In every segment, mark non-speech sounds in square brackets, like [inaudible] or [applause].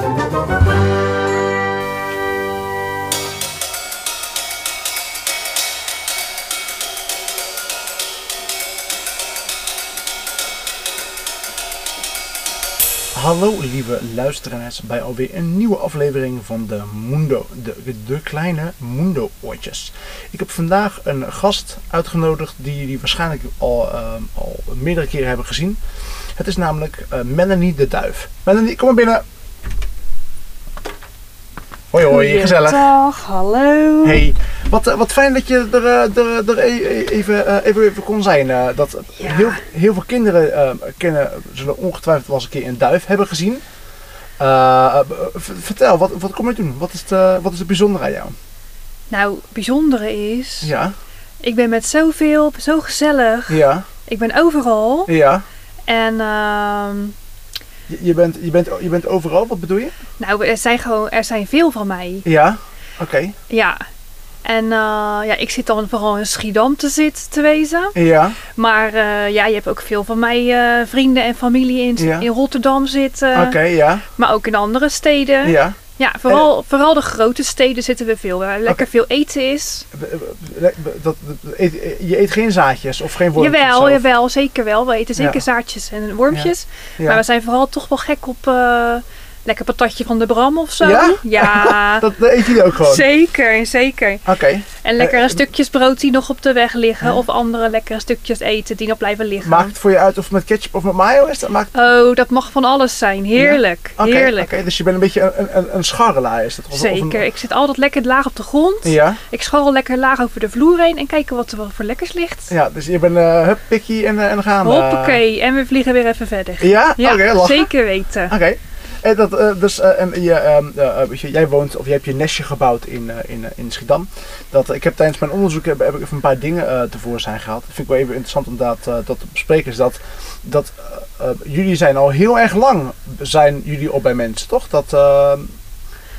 Hallo lieve luisteraars bij alweer een nieuwe aflevering van de Mundo, de, de kleine Mundo oortjes. Ik heb vandaag een gast uitgenodigd die jullie waarschijnlijk al, ehm, al meerdere keren hebben gezien. Het is namelijk eh, Melanie de Duif. Melanie, kom maar binnen. Hoi hoi, gezellig. Dag, hallo. Hey, wat, eh, wat fijn dat je er, eh, er, er e- e- even, eh, even, even kon zijn. Eh, dat Ja. heel, heel veel kinderen eh, kennen, zullen ongetwijfeld wel eens een keer een duif hebben gezien. Eh, eh, vertel, wat, wat kom je doen? Wat is, het, eh, wat is het bijzondere aan jou? Nou, het bijzondere is, Ja, ik ben met zoveel, zo gezellig. ja, Ik ben overal. ja. En ehm, Je, je, bent, je, bent, je bent overal, wat bedoel je? nou, er zijn gewoon, er zijn veel van mij. Ja, oké. Ja. En eh, ja, ik zit dan vooral in Schiedam te zitten te wezen. Ja, Maar eh, ja, je hebt ook veel van mij eh, vrienden en familie in, Ja. in Rotterdam zitten. oké, ja, Maar ook in andere steden. Ja, ja. vooral, vooral de grote steden zitten we veel. Waar lekker veel eten is. B- b- b- Dat, eet- je eet geen zaadjes of geen wormpjes? Jawel, jawel, zeker wel. We eten zeker Ja. zaadjes en wormpjes. Ja. Maar we zijn vooral toch wel gek op eh, lekker patatje van de Bram of zo. Ja? Ja, [laughs] Dat, eet jullie ook gewoon? zeker, zeker. Oké. En lekkere Eh, stukjes brood die nog op de weg liggen. Of andere lekkere stukjes eten die nog blijven liggen. Maakt het voor je uit of het met ketchup of met mayo is? Dat maakt... Oh, dat mag van alles zijn. Heerlijk, heerlijk. oké, dus je bent een beetje een, een, een scharrelaar is dat? Of- of een- Zeker. Ik zit altijd lekker laag op de grond. Ja, Ik scharrel lekker laag over de vloer heen en kijken wat er wel voor lekkers ligt. ja, dus je bent eh hup, pikkie en, en we gaan. Hoppakee. En we vliegen weer even verder. Ja? Ja, Oké, zeker weten. Oké. En dat, eh, dus, eh, en je, ehm, eh, weet je, jij woont, of je hebt je nestje gebouwd in, eh, in, eh, in Schiedam. Dat, ik heb tijdens mijn onderzoek heb, heb ik even een paar dingen eh, tevoorschijn gehaald. Dat vind ik wel even interessant om dat, eh, dat te bespreken. Is dat, dat eh, eh, jullie zijn al heel erg lang, zijn jullie op bij mensen, toch? Dat, eh,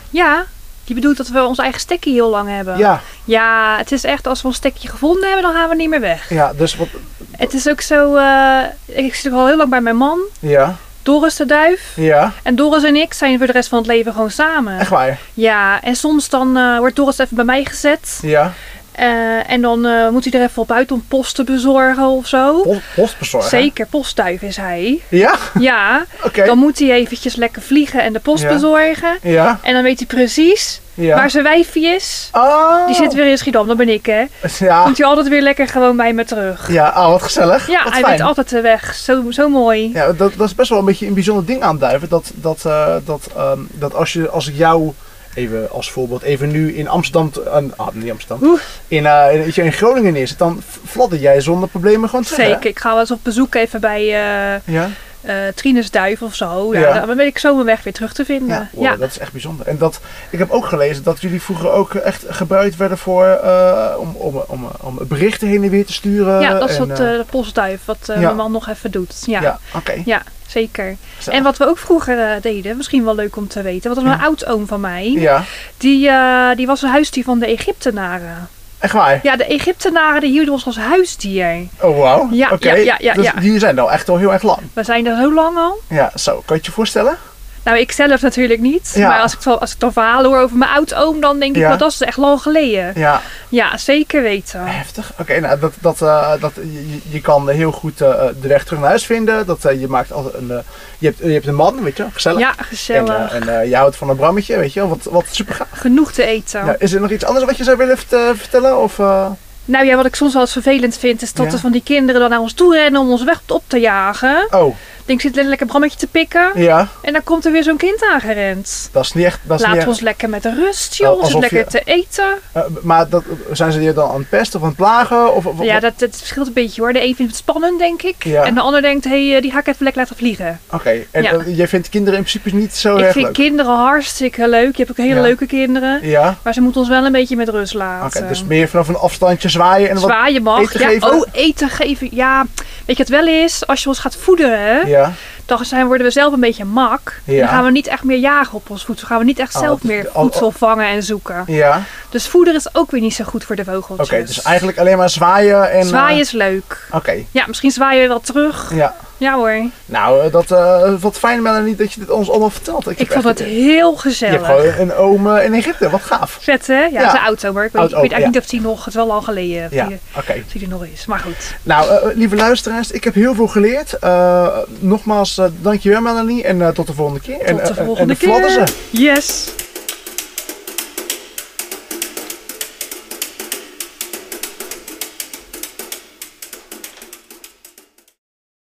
Ja, je bedoelt dat we ons eigen stekkie heel lang hebben. ja, Ja, het is echt als we ons stekje gevonden hebben, dan gaan we niet meer weg. ja, dus wat, Het is ook zo, eh, ik zit ook al heel lang bij mijn man, ja, Doris de Duif. ja, En Doris en ik zijn voor de rest van het leven gewoon samen. echt waar. Ja, en soms dan eh, wordt Doris even bij mij gezet. Ja, Eh, en dan eh, moet hij er even op uit om post te bezorgen of zo. post, postbezorger. Zeker, postduif is hij. Ja, Ja, [laughs] oké. dan moet hij eventjes lekker vliegen en de post Ja. bezorgen. Ja, En dan weet hij precies ja. waar zijn wijfie is. Oh. Die zit weer in Schiedam, dat ben ik hè. Ja, Komt hij altijd weer lekker gewoon bij me terug. ja oh, wat gezellig. Ja, wat hij fijn. weet altijd de weg. Zo, zo mooi. Ja, dat, dat is best wel een beetje een bijzonder ding aan duiven. Dat, dat, eh, dat, ehm, dat als, je, als ik jou, even als voorbeeld, even nu in Amsterdam, te- eh, ah, niet Amsterdam, in, eh, in, weet je, in Groningen neerzet, dan fladder jij zonder problemen gewoon terug. hè? Zeker. Ik ga wel eens op bezoek even bij eh Ja, Trines Duif of zo. Ja, Ja. Dan ben ik zo mijn weg weer terug te vinden. ja, Ja, wow, dat is echt bijzonder. En dat, ik heb ook gelezen dat jullie vroeger ook echt gebruikt werden voor, eh, om, om, om, om berichten heen en weer te sturen. Ja, dat is en, wat eh, de postduif, wat ja. mijn man nog even doet. Ja, ja, oké. ja zeker. En wat we ook vroeger deden, misschien wel leuk om te weten. Want Ja. een oud-oom van mij, Ja, die, die was een huisdier van de Egyptenaren. Echt waar? Ja, de Egyptenaren die hielden ons als huisdier. Oh, wauw. Ja, Oké. ja, ja, ja, Dus ja. die zijn al echt al heel erg lang. We zijn er zo lang al. Ja, zo. Kan je het je voorstellen? Nou, ik zelf natuurlijk niet. Ja. Maar als ik, als ik dan verhalen hoor over mijn oud-oom, dan denk ik, Ja. wel, dat is echt lang geleden. Ja, Ja, zeker weten. Heftig. Oké, nou dat, dat, eh, dat, je, je kan heel goed eh, de weg terug naar huis vinden. Dat, eh, je maakt altijd een, eh, je, hebt, je hebt een man, weet je gezellig. Ja, en gezellig. eh, en eh, je houdt van een brammetje, weet je wel, wat, wat super gaaf. Genoeg te eten. Ja, is er nog iets anders wat je zou willen vert- eh, vertellen? Of, eh, Nou ja, wat ik soms wel eens vervelend vind, is dat er van die kinderen dan naar ons toe rennen om ons weg op te jagen. Oh, denk, ik zit een lekker brammetje te pikken. ja, En dan komt er weer zo'n kind aangerend. dat is niet echt... Dat is Laat niet ons lekker met rust, joh. Oh, alsof lekker je- te eten. eh, maar dat, zijn ze je dan aan het pesten of aan het plagen? Of, of- Ja, wat- dat, dat verschilt een beetje hoor. De een vindt het spannend, denk ik. Ja. En de ander denkt, hé, hey, die ga ik even lekker laten vliegen. Oké, en Ja. eh, jij vindt kinderen in principe niet zo ik erg vind leuk? kinderen hartstikke leuk. Je hebt ook hele Ja. leuke kinderen. Ja? Maar ze moeten ons wel een beetje met rust Oké, laten. dus meer vanaf een afstandje zwaaien en wat... Zwaaien mag. eten geven? Oh, eten geven. Ja, weet je het wel is? Als je ons gaat voederen, Ja, dan zijn, worden we zelf een beetje mak. Ja. dan gaan we niet echt meer jagen op ons voedsel. Gaan we niet echt Oh, zelf meer voedsel vangen en zoeken. ja. Dus voeder is ook weer niet zo goed voor de Oké, vogeltjes. dus eigenlijk alleen maar zwaaien en... eh, Zwaaien is leuk. Oké, Ja, misschien zwaaien we wel terug. ja. Ja hoor. Nou, eh, dat, eh, wat fijn Melanie dat je dit ons allemaal vertelt. Ik vond het heel Je hebt gezellig. gewoon een oom eh, in Egypte, wat gaaf. Vet hè? Ja, Ja. het is een auto, maar ik weet, ik eigenlijk niet of die nog, het is wel lang geleden, Ja, die, die er nog is. Maar goed. Nou, lieve luisteraars, ik heb heel veel geleerd. Nogmaals, dankjewel Melanie en tot de volgende keer. en, Tot de en- volgende en keer. Yes.